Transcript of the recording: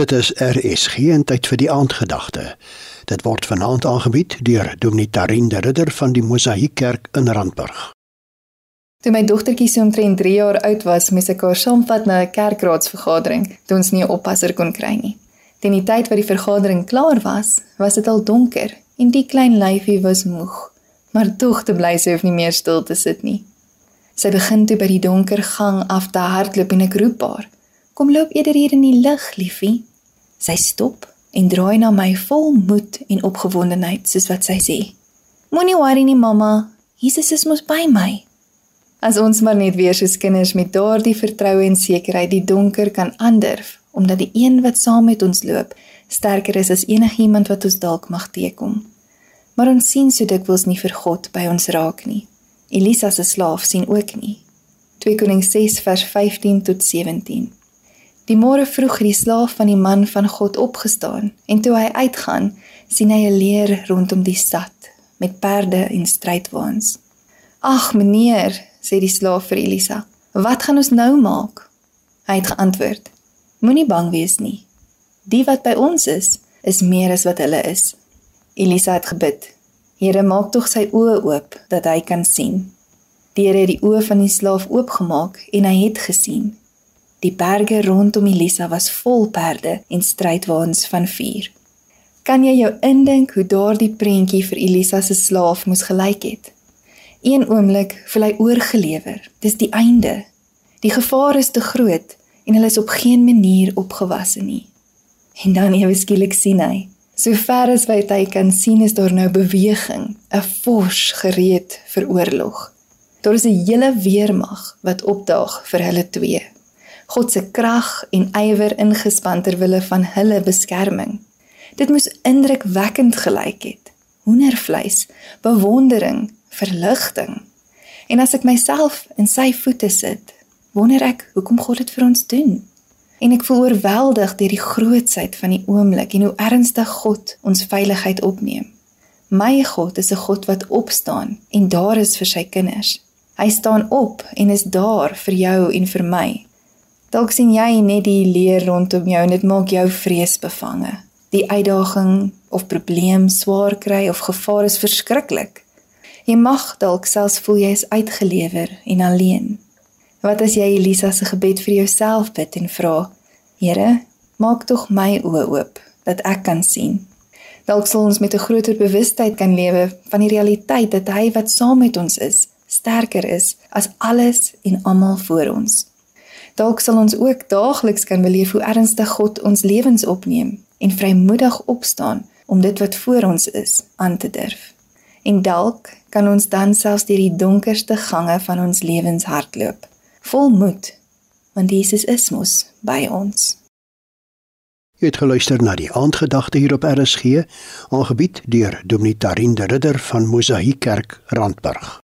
Dit is RSG en tyd vir die aandgedagte. Dit word vanaand aangebied deur Dominee Tarin de Ridder van die Mosaïek Kerk in Randburg. Toe my dogtertjie so omtrent 3 jaar oud was, moes ek haar saamvat na 'n kerkraadsvergadering, toe ons nie 'n oppasser kon kry nie. Teen die tyd wat die vergadering klaar was, was dit al donker en die klein lyfie was moeg, maar tog te bly sy hoef nie meer stil te sit nie. Sy begin toe by die donker gang af te hardloop en ek roep haar: Kom loop eerder hier in die lig, liefie. Sy stop en draai na my vol moed en opgewondenheid soos wat sy sê: Moenie worry nie, mamma. Jesus is mos by my. As ons maar net weer soos kinders met daardie vertroue en sekerheid die donker kan aandurf, omdat die een wat saam met ons loop sterker is as enigiemand wat ons dalk mag teekom. Maar ons sien so dikwels nie vir God by ons raak nie. Elisa se slaaf sien ook nie. 2 Konings 6 vers 15 tot 17. Die môre vroeg het die slaaf van die man van God opgestaan en toe hy uitgaan, sien hy 'n leer rondom die stad met perde en strydwaans. "Ag meneer," sê die slaaf vir Elisa, "wat gaan ons nou maak?" Hy het geantwoord: "Moenie bang wees nie. Die wat by ons is, is meer as wat hulle is." Elisa het gebid: "Here, maak tog sy oë oop dat hy kan sien." Die Here het die oë van die slaaf oopgemaak en hy het gesien. Die berge rondom Elisa was vol perde en strydwaans van vuur. Kan jy jou indink hoe daardie prentjie vir Elisa se slaaf moes gelyk het? Een oomblik voel hy oorgelewer. Dis die einde. Die gevaar is te groot en hulle is op geen manier opgewasse nie. En dan ewe skielik sien hy, so ver as wat hy kan sien is daar nou beweging, 'n vors gereed vir oorlog. Daar is 'n hele weermag wat opdaag vir hulle twee. God se krag en ywer ingespan ter wille van hulle beskerming. Dit moes indrukwekkend gelyk het. Hoendervleis, bewondering, verligting. En as ek myself in sy voete sit, wonder ek hoekom God dit vir ons doen. En ek voel oorweldig deur die grootsheid van die oomblik en hoe ernstig God ons veiligheid opneem. My God is 'n God wat opstaan en daar is vir sy kinders. Hy staan op en is daar vir jou en vir my. Dalk sien jy net die leer rondom jou en dit maak jou vreesbevange. Die uitdaging of probleem swaar kry of gevaar is verskriklik. Jy mag dalk selfs voel jy is uitgelewer en alleen. Wat as jy Elisa se gebed vir jouself bid en vra: Here, maak tog my oë oop dat ek kan sien. Dalk sal ons met 'n groter bewustheid kan lewe van die realiteit dat hy wat saam met ons is, sterker is as alles en almal voor ons. Dalk sal ons ook daagliks kan beleef hoe ernstig God ons lewens opneem en vrymoedig opstaan om dit wat voor ons is aan te durf. En dalk kan ons dan selfs deur die donkerste gange van ons lewens hardloop, vol moed, want Jesus is mos by ons. Jy het geluister na die aandgedagte hier op RSG, aangebied deur Dominee Tarin de Ridder van Mosaïek Kerk, Randburg.